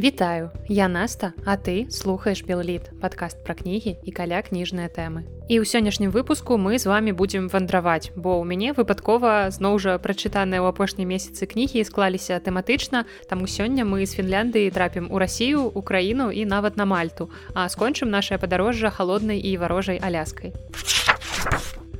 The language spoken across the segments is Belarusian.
Вітаю, я Наста, а ты слухаеш Белліт, падкаст пра кнігі і каля кніжныя тэмы. І ў сённяшнім выпуску мы з вами будзем вандраваць, бо ў мяне выпадкова зноў жа прачытаныя ў апошнія месяцы кнігі склаліся тэматычна, таму сёння мы з Фінляндыі трапім у рассію, Украіну і нават на мальту, а скончым нашае падарожжа халоднай і варожай аляскай.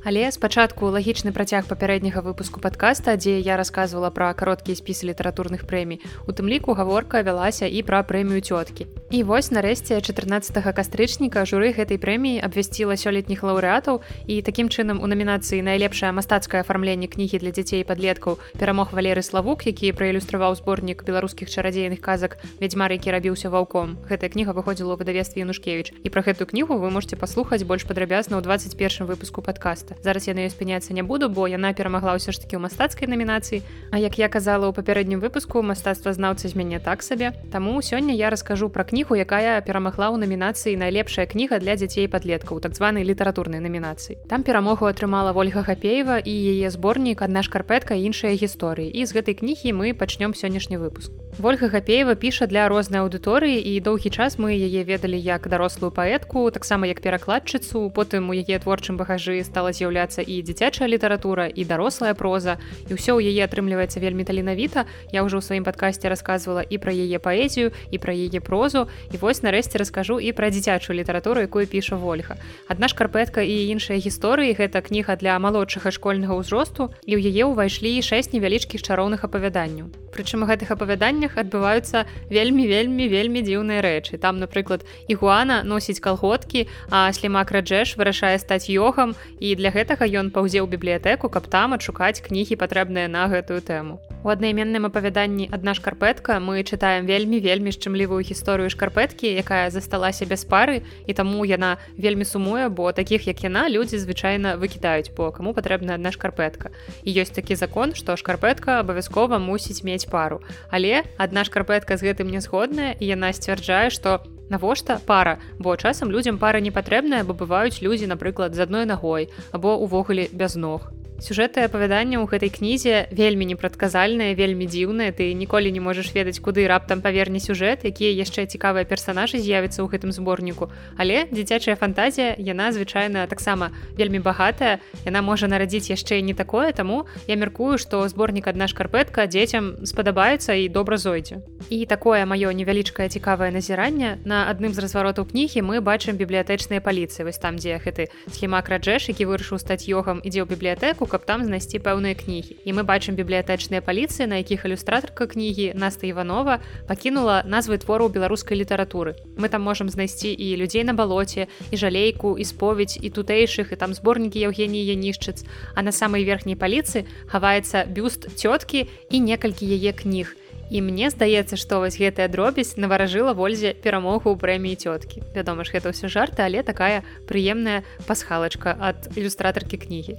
Але спачатку лагічны працяг папярэдняга выпуску падкаста, дзе я рассказывала пра кароткія спісы літаратурных прэмій. У тым ліку гаворка вялася і пра прэмію цёткі. І вось нарэшце 14 кастрычніка журы гэтай прэміі абвясціла сёлетніх лаўрэатаў і такім чынам у намінацыі найлепшае мастацкае афармленне кнігі для дзяцей падлеткаў перамог валеры славук, які праілюстраваў зборнік беларускіх чарадзейных казак вядзьмар, які рабіўся ваўком. Гэтая кніга выходзіла ў выдавестве Янушкевіч. І пра гэтую кнігу вы можете паслухаць больш падрабязна ў 21 выпуску падкаста проста зараз я на ёй спыняцца не буду бо яна перамагла ўсё ж такі ў мастацкай намінацыі. А як я казала ў папярэднім выпуску мастацтва знаўца з мяне так сабе. Таму сёння я раскажу пра кнігу якая перамагла ў намінацыі найлепшая кніга для дзяцей падлеткаў так званай літаратурнай намінацыі. Там перамогу атрымала ольга гапеева і яе зборнік адна шкарпетка іншыя гісторыі і з гэтай кнігі мы пачнём сённяшні выпуск. Ольга гапеева піша для рознай аўдыторыі і доўгі час мы яе ведалі як дарослую паэтку таксама як перакладчыцу. Потым у яе творчым багажы стала з'яўляцца і дзіцячая літаратура і дарослая проза. І ўсё ў яе атрымліваецца вельмі таленавіта. Я ўжо ў сваім падкасці рассказывала і пра яе паэзію і пра яе прозу. І вось нарэшце раскажу і пра дзіцячую літаратуру якую піша ольга адна шкарпетка і іншыя гісторыі гэта кніга для малодшага школьнага ўзросту і ў яе ўвайшлі шэсць невялічкіх чароўных апавяданняў. Прычым у гэтых апавяданнях адбываюцца вельмі вельмі вельмі дзіўныя рэчы. Там напрыклад ігуана носіць калготкі а слімак раджэш вырашае стаць йогам і для гэтага ён паўзе ў бібліятэку каб там адшукаць кнігі патрэбныя на гэтую тэму У аднайменным апавяданні адна шкарпетка мы чытаем вельмі вельмі шчымлівую гісторыю шкарпеткі, якая засталася без пары і таму яна вельмі сумуе, бо такіх як яна людзі звычайна выкідаюць по каму патрэбна адна шкарпетка. І ёсць такі закон, што шкарпетка абавязкова мусіць мець пару. Але адна шкарпетка з гэтым не згодная і яна сцвярджае, што навошта пара, бо часам людзям пара не патрэбная, бо бываюць людзі, напрыклад, з адной нагой або увогуле без ног сюжэты апавядання ў гэтай кнізе вельмі непрадказальныя вельмі дзіўныя ты ніколі не можаш ведаць куды раптам паверне сюжэт якія яшчэ цікавыя персонажы з'явяцца ў гэтым зборніку але дзіцячая фантазія яна звычайна таксама вельмі багатая. Яна можа нарадзіць яшчэ не такое таму я мяркую што зборнік адна шкарпетка дзецям спадабаецца і добра зойдзе. І такое маё невялічкае цікавае назіранне. На адным з разваротаў кнігі мы бачым бібліятэчныя паліцыі вось там дзе гэты схема краджэш які вырашыў стаць йогам ідзе ў бібліятэку каб там знайсці пэўныя кнігі і мы бачым бібліятэчныя паліцыі на якіх ілюстратарка кнігі наста іванова пакінула назвы твору беларускай літаратуры мы там можам знайсці і людзей на балоце і жалейку і споведь і тутэйшых і там зборнікі евгеніі янішчыц а на самай верхняй паліцы хаваецца бюст цёткі і некалькі яе кніг І мне здаецца, што вось гэтая дробязь наваражыла вользе перамогу ў прэміі цёткі. Вядома ж, гэта ўсё жарты, але такая прыемная пасхалачка ад ілюстратаркі кнігі.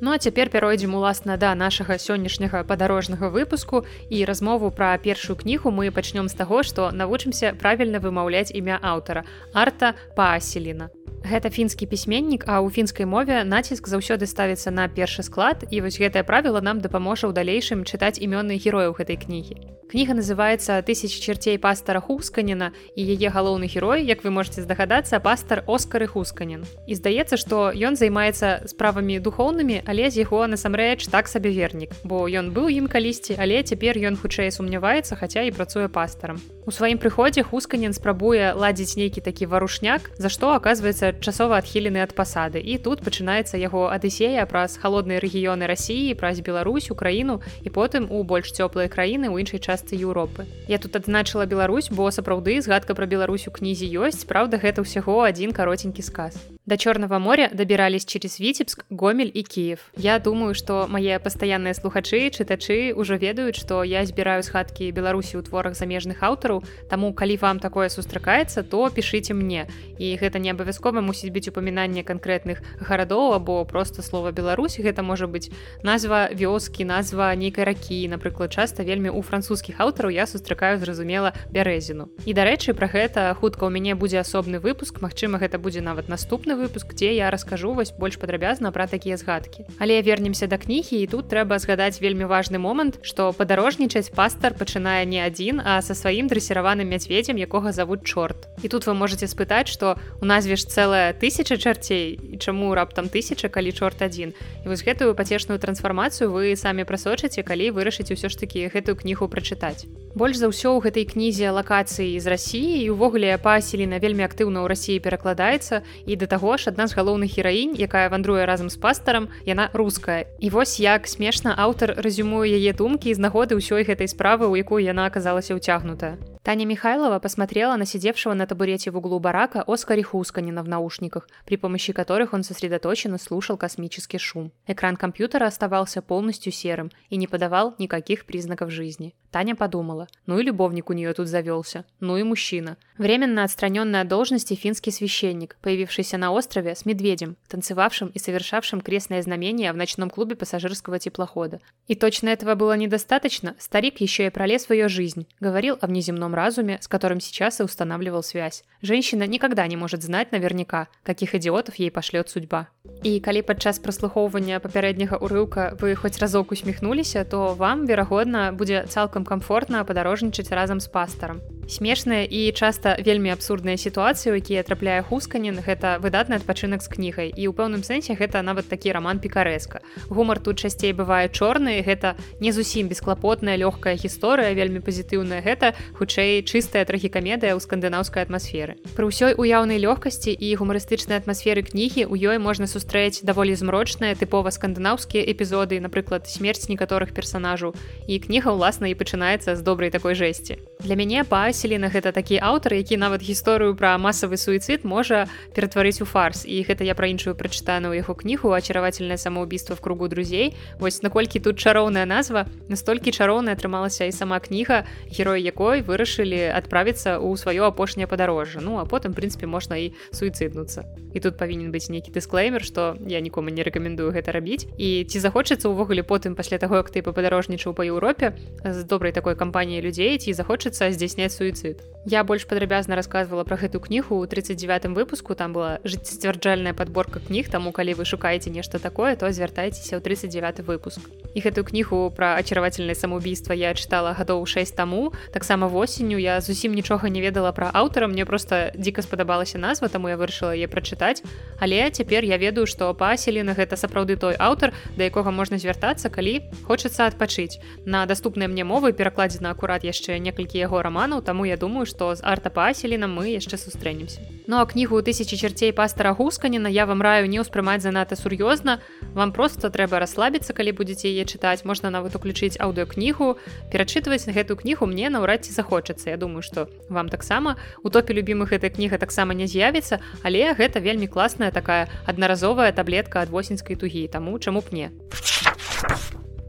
Ну а цяпер пяройдзем уласна да нашага сённяшняга падарожнага выпуску і размову пра першую кнігу мы пачнём з таго, што навучымся правільна вымаўляць імя аўтара арта пааселіна. Гэта фінскі пісьменнік, а ў фінскай мове націск заўсёды ставіцца на першы склад і вось гэтае правіла нам дапаможа ў далейшым чытаць імённых герояў гэтай кнігі. Кніга называецца тысяч чарцей пастара Хусканіна і яе галоўны герой, як вы можете здагадацца пастар Оскары Хусканін. І здаецца, што ён займаецца справамі духоўнымі, але з яго насамрэч так сабе вернік, бо ён быў ім калісьці, але цяпер ён хутчэй сумняваецца, хаця і працуе пастарам. У сваім прыходзе Хусканін спрабуе ладзіць нейкі такі варушняк, за што аказваецца часова адхілены ад пасады. І тут пачынаецца яго адысея праз халодныя рэгіёны рассіі, праз Беларусь, Украіну і потым у больш цёплыя краіны ў іншай частцы Еўропы. Я тут адзначыла Беларусь, бо сапраўды згадка пра Беларусь у кнізе ёсць, праўда, гэта ўсяго адзін каротенькі сказ. До Черного моря добирались через Витебск, Гомель и Киев. Я думаю, что мои постоянные слухачы, читачы уже ведают, что я збираю с хатки Беларуси у творах замежных аўтараў. Таму, калі вам такое сустракаецца, то пишите мне. І гэта не абавязкова мусіць быць упамінанне канкрэтных гарадоў або просто слова Беларусь. Гэта можа быць назва вёскі, назва нейкай ракі. Напрыклад, часта вельмі у французскіх аўтараў я сустракаю, зразумела, бярэзіну. І дарэчы, пра гэта хутка ў мяне будзе асобны выпуск. Магчыма, гэта будзе нават наступны выпуск дзе я раскажу вось больш падрабязна пра такія згадкі. Але вернемся да кнігі і тут трэба згадаць вельмі важны момант што падарожнічаць пастар пачынае не адзін а са сваім дрэсіраваным мядзведзем якога завуць чорт. І тут вы можете спытаць што у назве ж цэлая тысяча чарцей і чаму раптам тысяча калі чорт адзін. І вось гэтую пацешную трансфармацыю вы самі прасочыце калі вырашыце ўсё ж такі гэтую кнігу прачытаць. Больш за ўсё ў гэтай кнізе лакацыі з рассіі і увогуле паселіна вельмі актыўна ў рассіі перакладаецца і да таго ж адна з галоўных гераінь якая вандруе разам з пастарам яна руская. І вось як смешна аўтар рэзюмуе яе думкі з нагоды ўсёй гэтай справы у якую яна аказалася ўцягнутая Таня Михайлова посмотрела на сидевшего на табурете в углу барака Оскари Хусканина в наушниках, при помощи которых он сосредоточенно слушал космический шум. Экран компьютера оставался полностью серым и не подавал никаких признаков жизни. Таня подумала, ну и любовник у нее тут завелся, ну и мужчина. Временно отстраненный от должности финский священник, появившийся на острове с медведем, танцевавшим и совершавшим крестное знамение в ночном клубе пассажирского теплохода. И точно этого было недостаточно, старик еще и пролез в ее жизнь, говорил о внеземном разуме, с которым сейчас и устанавливал связь. Женщина никогда не может знать наверняка, каких идиотов ей пошлет судьба. І калі падчас праслухоўвання папярэдняга ўрыўка вы хоць разок усміхнуліся, то вам, верагодна, будзе цалкам камфортна падарожнічаць разам з пастарам. Смешная і часта вельмі абсурдная сітуацыя, якія трапляе хусканін, гэта выдатны адпачынак з кнігай. І ў пэўным сэнсе гэта нават такі раман пікарэска. Гумар тут часцей бывае чорны, гэта не зусім бесклапотная лёгкая гісторыя, вельмі пазітыўная гэта, хутчэй чыстая трагікамедыя ў скандынаўскай атмасферы. Пры ўсёй уяўнай лёгкасці і гумарыстычнай атмасферы кнігі ў ёй можна сустрэць даволі змрочныя тыпова скандынаўскія эпізоды, напрыклад, смерць некаторых персанажаў. І кніга ўласна і пачынаецца з добрай такой жэсці. Для мяне па селена гэта такі аўтар які нават гісторыю пра масавы суіцид можа ператварыць у фарс і гэта я пра іншую прачытаную яго кнігу ачаравательное самоубийство в кругу друзей вось наколькі тут чароўная назва настолькі чароўная атрымалася і сама кніга герой якой вырашылі адправіцца ў сваё апошняе падарожжа ну а потым прынпе можна і суіциднуцца і тут павінен быць нейкі дысклеймер што я нікому не рэкамендую гэта рабіць. І ці захочацца ўвогуле потым пасля таго як ты пападарожнічаў па Еўропе з добрай такой кампаніяй людзей ці захочацца здзяйсняць сваю суіцид. Я больш падрабязна рассказывала пра гэту кнігу ў 39 выпуску. Там была жыццццвярджальная подборка кніг таму калі вы шукаеце нешта такое то звяртайцеся ў 39 выпуск. І гэтую кнігу пра ачаравательнае самоубийства я чытала гадоў 6 таму. Таксама восенню я зусім нічога не ведала пра аўтара. Мне просто дзіка спадабалася назва таму я вырашыла яе прачытаць. Але цяпер я ведаю што паселена гэта сапраўды той аўтар да якога можна звяртацца калі хочацца адпачыць. На даступныя мне мовы перакладзена акурат яшчэ некалькі яго раманаў таму я думаю што з артапаселена мы яшчэ сустрэнемся. Ну а кнігу тысячи чарцей пастара гусканіна я вам раю не ўспрымаць занадта сур'ёзна. Вам просто трэба расслабіцца калі будете яе чытаць. Можна нават уключыць аўдыокнігу перачытваць на гэту кнігу мне наўрад ці захочацца. Я думаю что вам таксама. У топе любімых эта кніга таксама не з'явіцца але гэта вельмі класная такая аднаразовая таблетка ад восеньскай тугі таму чаму б не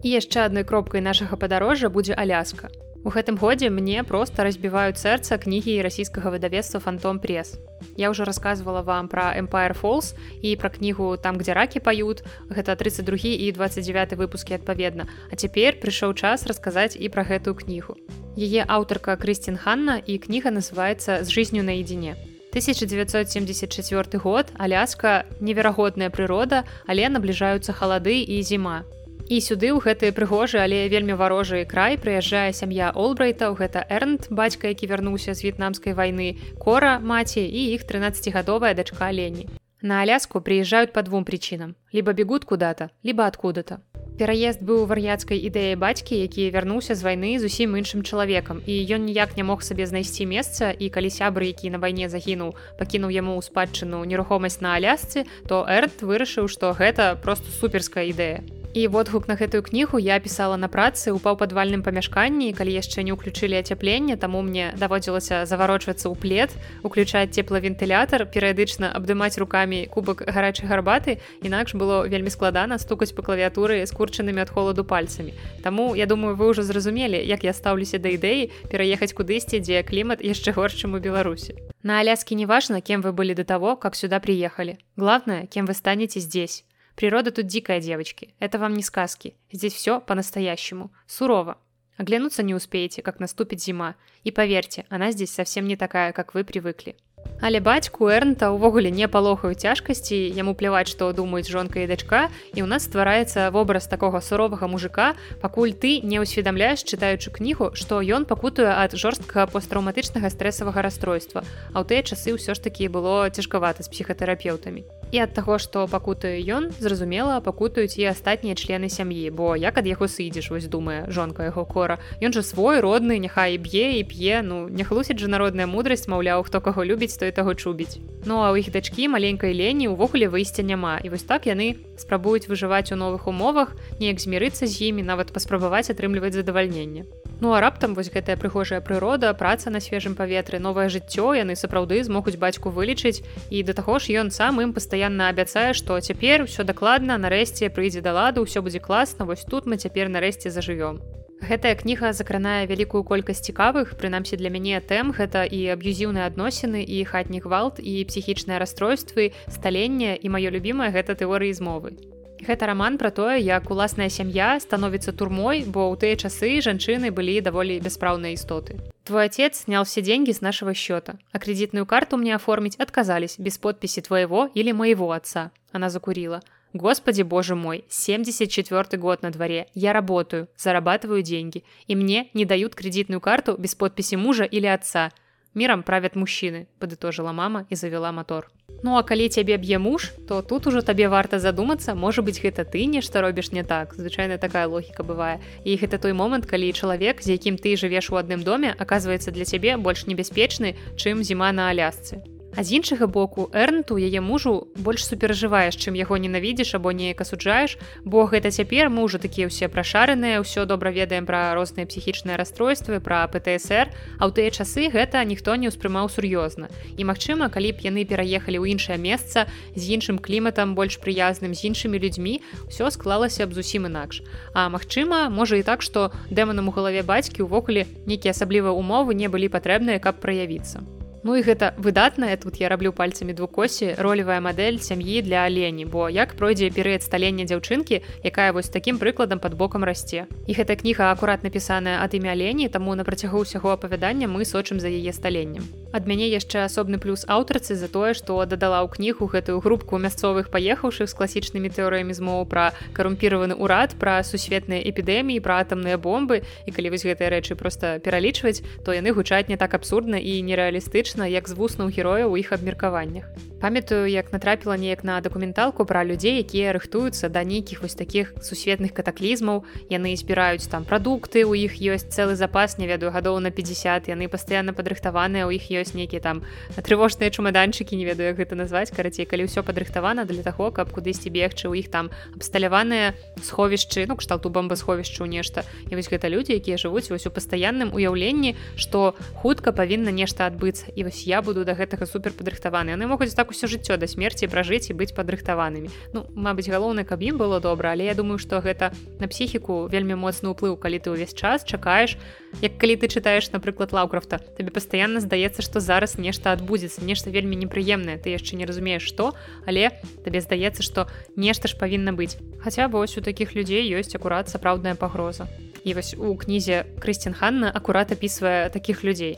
яшчэ адной кропкай нашага падарожжа будзе аляска У гэтым годзе мне проста разбіваюць сэрца кнігі расійскага выдавецтва фантом пресс. Я ўжо рассказывала вам пра Empire Falls і пра кнігу там, где ракі пают. Гэта 32 і 29 выпускі адпаведна. А цяпер прыйшоў час расказаць і пра гэтую кнігу. Яе аўтарка Крысцін Ханна і кніга называецца з жизнью наедине. 1974 год Аляска неверагодная прырода, але набліжаюцца халады і зіма. І сюды ў гэтыя прыгожы, але вельмі варожы край прыязджае сям'я Олбрайтаў, гэта Эрнт, бацька, які вярнуўся з в'етнамскай вайны, кора, маці і іх 13гадовая дачка Лені. На Аляску прыязджаюць па двум прычынам. Ліба бегут куда-то, либо откуда-то. Пераезд быў вар'яцкай ідэяй бацькі, які вярнуўся з вайны зусім іншым чалавекам. І ён ніяк не мог сабе знайсці месца і калі сябры, які на вайне загінуў, пакінуў яму ў спадчыну нерухомасць на алясцы, то Эрт вырашыў, што гэта просто суперская ідэя і водгук на гэтую кнігу я пісала на працы ў паўпадвальным памяшканні калі яшчэ не ўключылі ацяпленне таму мне даводзілася заварочвацца ў плед уключаць цеплавентылятар перыядычна абдымаць руками кубак гарачай гарбаты інакш было вельмі складана стукаць па клавіатуры скурчанымі ад холаду пальцамі. Таму я думаю вы ўжо зразумелі як я стаўлюся да ідэі пераехаць кудысьці дзе клімат яшчэ горш чым у беларусі. На аляске неважно кем вы былі до того как сюда приехали главное кем вы станете здесь Природа тут дикая, девочки. Это вам не сказки. Здесь все по-настоящему. Сурово. Оглянуться не успеете, как наступит зима. И поверьте, она здесь совсем не такая, как вы привыкли. Але бацьку эрнта ўвогуле не палохаю цяжкасці яму пляваць што думаюць жонка і дачка і ў нас ствараецца вобраз такога суровага мужика пакуль ты не ўсведамляеш чытаючы кнігу што ён пакутуе ад жорсткага посттраўматычнага стрэсавага расстройства а ў тыя часы ўсё ж такі было цяжкавата з псіхатэрапеўтамі і ад таго што пакутаю ён зразумела пакутаюць і астатнія члены сям'і бо як ад яго сыдзеш вось думае жонка яго кора ён жа свой родны няхай б'е і п'е ну не хлусіць жа народная мудрасць маўляў хто каго любіць то той таго чубіць. Ну а ў іх дачкі маленькай лені ўвогуле выйсця няма і вось так яны спрабуюць выжываць у новых умовах, неяк змірыцца з імі нават паспрабаваць атрымліваць задавальненне. Ну а раптам вось гэтая прыгожая прырода, праца на свежым паветры, новае жыццё яны сапраўды змогуць бацьку вылічыць і да таго ж ён сам ім пастаянна абяцае, што цяпер усё дакладна нарэшце прыйдзе да ладу, ўсё будзе класна, вось тут мы цяпер нарэшце зажывём. Гэтая кніга закранае вялікую колькасць цікавых, прынамсі для мяне тэм гэта і аб'юзіўныя адносіны і хатні гвалт і псіхічныя расстройствы, сталенне і маё любімае гэта тэорыі змовы. Гэта раман пра тое, як уласная сям'я становіцца турмой, бо ў тыя часы жанчыны былі даволі бяспраўныя істоты. Твой отец снял все деньги с нашего счета, а кредитную карту мне оформить отказались без подписи твоего или моего отца. Она закурила. Господи, боже мой, 74 год на дворе, я работаю, зарабатываю деньги, и мне не дают кредитную карту без подписи мужа или отца. Миром правят мужчины, подытожила мама и завела мотор. Ну а калі цябе б'е муж, то тут ужо табе варта задумацца, можа быць гэта ты нешта робіш не так. Звычайна такая логіка бывае. І гэта той момант, калі чалавек, з якім ты жывеш у адным доме, аказваецца для цябе больш небяспечны, чым зіма на алясцы. А з іншага боку эрнту яе мужу больш суперажываеш чым яго ненавідзіш або неяк асуджаеш бо гэта цяпер мы ўжо такія ўсе прашараныя ўсё добра ведаем пра розныя псіхічныя расстройствы пра птср а ў тыя часы гэта ніхто не ўспрымаў сур'ёзна. І магчыма калі б яны пераехалі ў іншае месца з іншым кліматам больш прыязным з іншымі людзьмі все склалася б зусім інакш. А магчыма можа і так што дэманам у галаве бацькі ўвогуле нейкія асаблівыя умовы не былі патрэбныя каб праявіцца Ну і гэта выдатная тут я раблю пальцамі двукосі ролевая мадэль сям'і для алені бо як пройдзе перыяд сталення дзяўчынкі якая вось такім прыкладам под бокам расце. І гэта кніга акурат напісаная ад імя лені таму на працягу ўсяго апавядання мы сочым за яе сталеннем. Ад мяне яшчэ асобны плюс аўтарцы за тое што дадала ў кнігу гэтую групку мясцовых паехаўшых з класічнымі тэорыямі змоў пра карумпіраваны ўрад пра сусветныя эпідэміі пра атамныя бомбы. І калі вось гэтыя рэчы просто пералічваць то яны гучаць не так абсурдна і нереалістычна фактычна як з вуснаў героя ў іх абмеркаваннях. Памятаю, як натрапіла неяк на дакументалку пра людзей, якія рыхтуюцца да нейкіх вось такіх сусветных катаклізмаў. Яны збіраюць там прадукты, у іх ёсць цэлы запас, не ведаю гадоў на 50. Яны пастаянна падрыхтаваныя, у іх ёсць нейкія там трывожныя чумаданчыкі, не ведаю, як гэта назваць, карацей, калі ўсё падрыхтавана для таго, каб кудысьці бегчы ў іх там абсталяваныя сховішчы, ну кшталту бомбасховішчу нешта. І вось гэта людзі, якія жывуць вось у пастаянным уяўленні, што хутка павінна нешта адбыцца і вось я буду да гэтага супер падрыхтаваны яны могуць так усё жыццё да смерці пражыць і быць падрыхтаванымі. Ну Мабыць галоўна каб ім было добра але я думаю што гэта на псіхіку вельмі моцны ўплыў калі ты ўвесь час чакаеш як калі ты чытаеш напрыклад лаўкрафта табе пастаянна здаецца што зараз нешта адбудзецца нешта вельмі непрыемнае. Ты яшчэ не разумееш што але табе здаецца што нешта ж павінна быць. Хаця вось у такіх людзей ёсць акурат сапраўдная пагроза. І вось у кнізе Крысцін Ханна акурат апісвае такіх людзей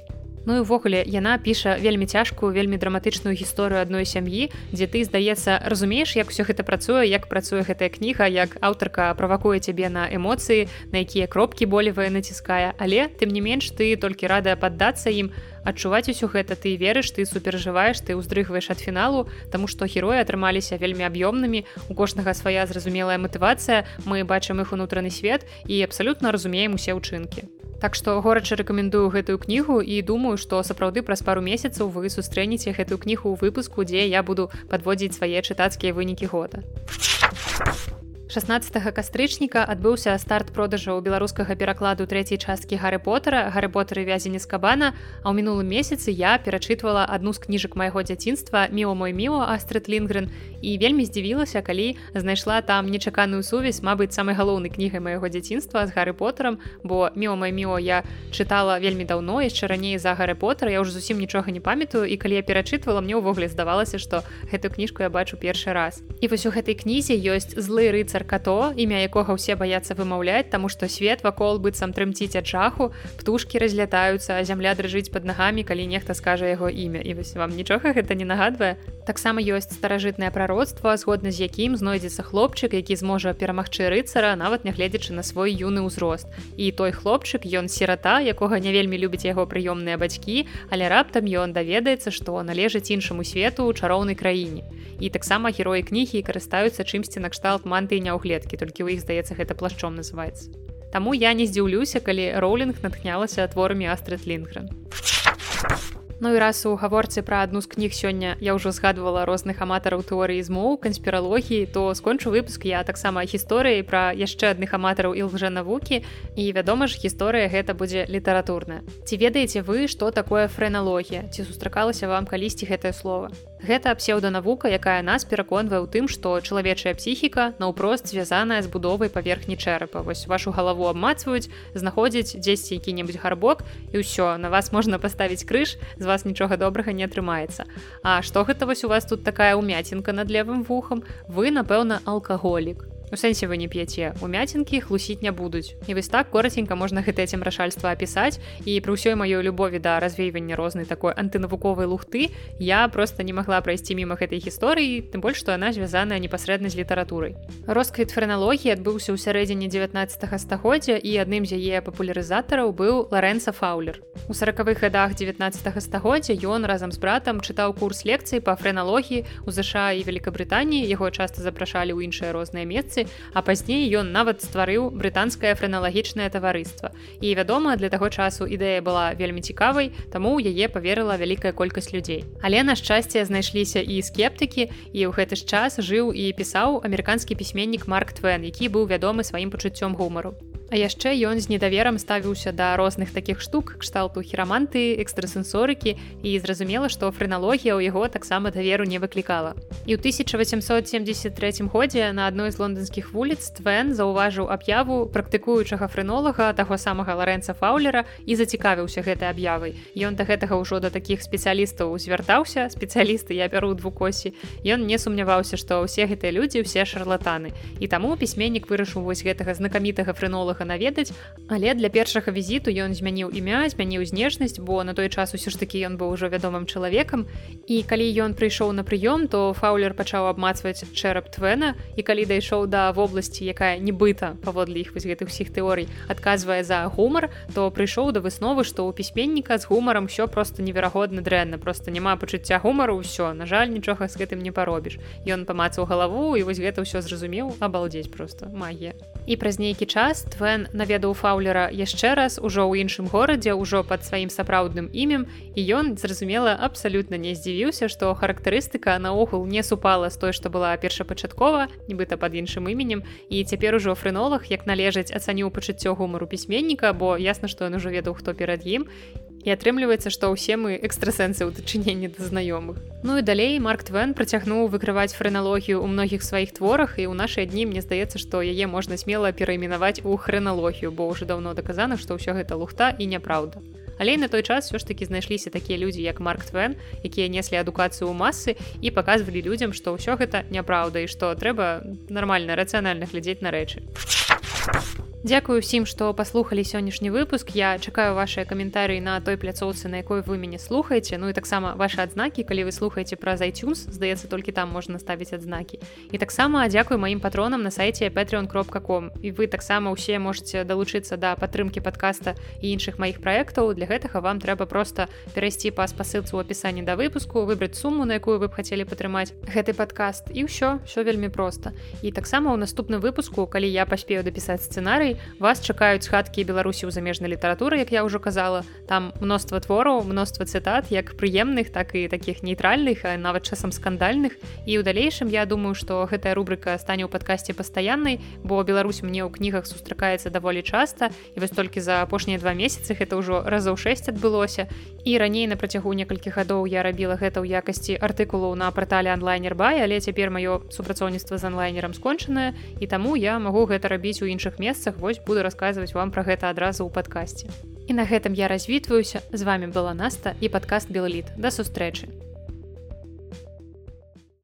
Ну і ўвогуле яна піша вельмі цяжкую вельмі драматычную гісторыю адной сям'і дзе ты здаецца разумееш як все гэта працуе як працуе гэтая кніга як аўтарка правакуе цябе на эмоцыі на якія кропкі болевыя націскае. Але тым не менш ты толькі радая паддацца ім адчуваць усё гэта. Ты верыш ты суперажываеш ты ўздрыгваеш ад фіналу тому што героі атрымаліся вельмі аб'ёмнымі у кожнага свая зразумелая матывацыя мы бачым іх унутраны свет і абсалютна разумеем усе ўчынкі Так што горача рэкамендую гэтую кнігу і думаю, што сапраўды праз пару месяцаў вы сустрэнеце гэтую кнігу ў выпуску, дзе я буду падводзіць свае чытацкія вынікі года. 16 кастрычніка адбыўся старт продажаў беларускага перакладу трэцяй часткі гары потара гары потары вязені з кабана а ў мінулым месяцы я перачытвала адну з кніжак майго дзяцінства міо мой міо астрыт лінгрен. І вельмі здзівілася калі знайшла там нечаканую сувязь Мабыць самай галоўнай кнігай майго дзяцінства з гары потарам бо міо мой міо я чытала вельмі даўно яшчэ раней за гары потара я ўжо зусім нічога не памятаю. І калі я перачытвала мне ўвогуле здавалася што гэтую кніжку я бачу першы раз. І вось у гэтай кнізе ёсць злы рыцар аўтар като імя якога ўсе баяцца вымаўляць таму што свет вакол быццам трымціць ад жаху птушки разлятаюцца а зямля дрыжыць под нагамі калі нехта скажа яго імя. І вось вам нічога гэта не нагадвае? Таксама ёсць старажытнае прароцтва згодна з якім знойдзецца хлопчык які зможа перамагчы рыцара нават нягледзячы на свой юны ўзрост. І той хлопчык ён сірата якога не вельмі любіць яго прыёмныя бацькі але раптам ён даведаецца што належыць іншаму свету ў чароўнай краіне. І таксама героі кнігі карыстаюцца чымсьці накшталт манты няўгледкі толькі ў іх здаецца гэта плашчом называецца. Таму я не здзіўлюся калі роулінг натхнялася творамі астрыт лінгрен. А Ну і раз у гаворцы пра адну з кніг сёння я ўжо згадвала розных аматараў тэорыі змоў канспіралогіі то скончу выпуск я таксама гісторыі пра яшчэ адных аматараў і лжэнавукі і вядома ж гісторыя гэта будзе літаратурная. Ці ведаеце вы што такое фрэналогія? Ці сустракалася вам калісьці гэтае слово Гэта псеўданавука, якая нас пераконвае ў тым, што чалавечая псіхіка наўпрост звязаная з будовай паверхні чэрапа. Вось вашу галаву абмацваюць, знаходзіць дзесьці які-небудзь гарбок і ўсё на вас можна паставіць крыж, з вас нічога добрага не атрымаецца. А што гэта вось у вас тут такая ўмяцінка над левым вухам, вы, напэўна, алкаголік. У сэнсе вы не п'яце у мяцінкі хлусіць не будуць і вось так кораценька можна гэта цемрашальства апісаць і пры ўсёй маёй любові да развейвання рознай такой антынавуковай лухты я просто не магла прайсці міма гэтай гісторыі тым больш што яна звязаная непасрэдна з літаратурай росквіт фрэналогіі адбыўся ў сярэдзіне 19 стагоддзя і адным з яе папулярызатараў быў ларэнса фаулер. У сороквых годах 19 стагоддзя ён разам з братам чытаў курс лекцыі па фрэналогіі у ЗША і Великабрытаніі яго часта запрашалі ў іншыя розныя месцы працы а пазней ён нават стварыў брытанскае фрэналагічнае таварыства. І вядома для таго часу ідэя была вельмі цікавай таму ў яе поверыла вялікая колькасць людзей. Але на шчасце знайшліся і скептыкі і ў гэты ж час жыў і пісаў амерыканскі пісьменнік марк твен які быў вядомы сваім пачуццём гумару А яшчэ ён з недаверам ставіўся да розных такіх штук кшталту хіраманты экстрасэнсорыкі і зразумела што фрэналогія ў яго таксама даверу не выклікала. І ў 1873 годзе на адной з лондонскіх вуліц твен заўважыў аб'яву практыкуючага фрэнолага таго самага ларэнца фаулера і зацікавіўся гэтай аб'явай. Ён да гэтага ўжо да такіх спецыялістаў звяртаўся спецыялісты я бяру двукосі. Ён не сумняваўся што ўсе гэтыя людзі ўсе шарлатаны. І таму пісьменнік вырашыў вось гэтага знакамітага фрэнолага нікога наведаць але для першага візіту ён змяніў імя змяніў знешнасць бо на той час усё ж такі ён быў ужо вядомым чалавекам. І калі ён прыйшоў на прыём то фаулер пачаў абмацваць чэрап твена і калі дайшоў да вобласці якая нібыта паводле іх вось гэтых усіх тэорый адказвае за гумар то прыйшоў да высновы што ў пісьменніка з гумарам все просто неверагодна дрэнна просто няма пачуцця гумару ўсё на жаль нічога з гэтым не паробіш. Ён памацаў галаву і вось гэта ўсё зразумеў абалдзець просто магія. І праз нейкі час твен Бен наведаў фаулера яшчэ раз ужо ў іншым горадзе ўжо пад сваім сапраўдным імем і ён зразумела абсалютна не здзівіўся што характарыстыка наогул не супала з той што была першапачаткова нібыта пад іншым іменем і цяпер ужо фрэнолог як належаць ацаніў пачуццё гумару пісьменніка бо ясна што ён ужо ведаў хто перад ім і атрымліваецца што ўсе мы экстрасэнсы ў дачыненні да знаёмых ну і далей марк твен працягнуў выкрываць фрэналогію ў многіх сваіх творах і ў нашыя дні мне здаецца што яе можна смела перайменаваць у хрэналогію бо ўжо даўно даказана што ўсё гэта лухта і няпраўда Але на той час все ж таки знайшліся такія людзі як марк твен якія неслі адукацыю ў масы і паказвалі людзям што ўсё гэта няпраўда і што трэба нармальна рацыянальна глядзець на рэчы Дзякую усім, што паслухалі сённяшні выпуск. Я чакаю вашыя каментарыі на той пляцоўцы, на якой вы мяне слухаеце. Ну і таксама ваши адзнакі, калі вы слухаеце пра iTunes, здаецца, толькі там можна ставіць адзнакі. І таксама дзякую маім патронам на сайце patreon.com. І вы таксама ўсе можете далучыцца да падтрымкі подкаста і іншых маіх праектаў. Для гэтага вам трэба проста перайсці па спасылцу ў апісанні да выпуску, выбраць суму, на якую вы б хацелі падтрымаць гэты падкаст і ўсё, ўсё вельмі проста. І таксама ў наступным выпуску, калі я паспею дапісаць сцэнарый, гісторый вас чакаюць хаткі беларусі ў замежнай літаратуры як я ўжо казала. Там мноства твораў мноства цытат як прыемных так і таких нейтральных нават часам скандальных. І ў далейшым я думаю что гэтая рубрика стане ў падкасці пастаяннай бо Беларусь мне ў кнігах сустракаецца даволі часта і вось толькі за апошнія два месяцы это ўжо разоў 6 адбылося. І раней на працягу некалькіх гадоў я рабіла гэта ў якасці артыкулаў на портале онлайнер бай але цяпер маё супрацоўніцтва з онлайнерам скончанае і таму я магу гэта рабіць у іншых месцах вось буду расказваць вам пра гэта адразу ў падкасці. І на гэтым я развітваюся з вами была наста і падкаст белліт да сустрэчы.